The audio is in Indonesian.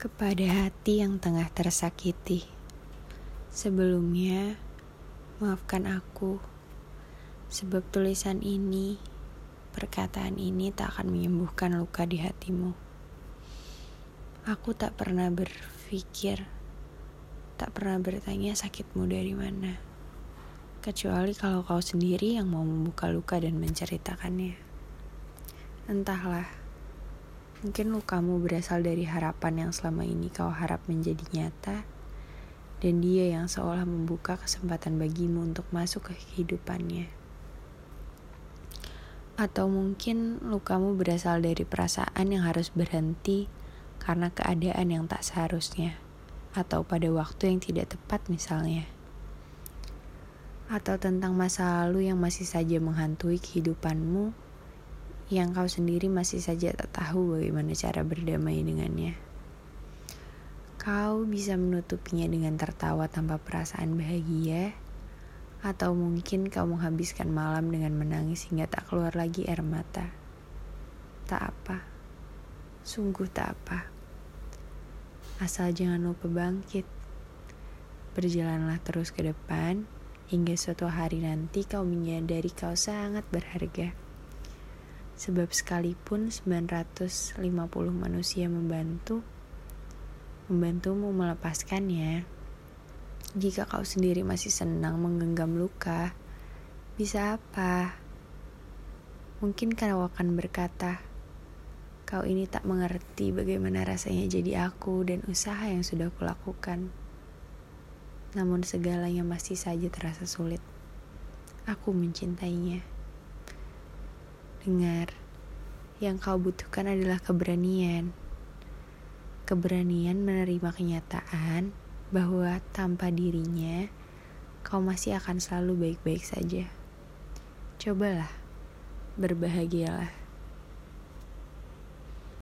kepada hati yang tengah tersakiti. Sebelumnya, maafkan aku, sebab tulisan ini, perkataan ini tak akan menyembuhkan luka di hatimu. Aku tak pernah berpikir, tak pernah bertanya sakitmu dari mana, kecuali kalau kau sendiri yang mau membuka luka dan menceritakannya. Entahlah Mungkin lukamu berasal dari harapan yang selama ini kau harap menjadi nyata, dan dia yang seolah membuka kesempatan bagimu untuk masuk ke kehidupannya. Atau mungkin lukamu berasal dari perasaan yang harus berhenti karena keadaan yang tak seharusnya, atau pada waktu yang tidak tepat misalnya. Atau tentang masa lalu yang masih saja menghantui kehidupanmu yang kau sendiri masih saja tak tahu bagaimana cara berdamai dengannya. Kau bisa menutupinya dengan tertawa tanpa perasaan bahagia, atau mungkin kau menghabiskan malam dengan menangis hingga tak keluar lagi air mata. Tak apa, sungguh tak apa. Asal jangan lupa bangkit. Berjalanlah terus ke depan, hingga suatu hari nanti kau menyadari kau sangat berharga. Sebab sekalipun 950 manusia membantu, membantumu melepaskannya, jika kau sendiri masih senang menggenggam luka, bisa apa? Mungkin kau akan berkata, kau ini tak mengerti bagaimana rasanya jadi aku dan usaha yang sudah kulakukan. Namun segalanya masih saja terasa sulit. Aku mencintainya. Dengar, yang kau butuhkan adalah keberanian. Keberanian menerima kenyataan bahwa tanpa dirinya, kau masih akan selalu baik-baik saja. Cobalah, berbahagialah.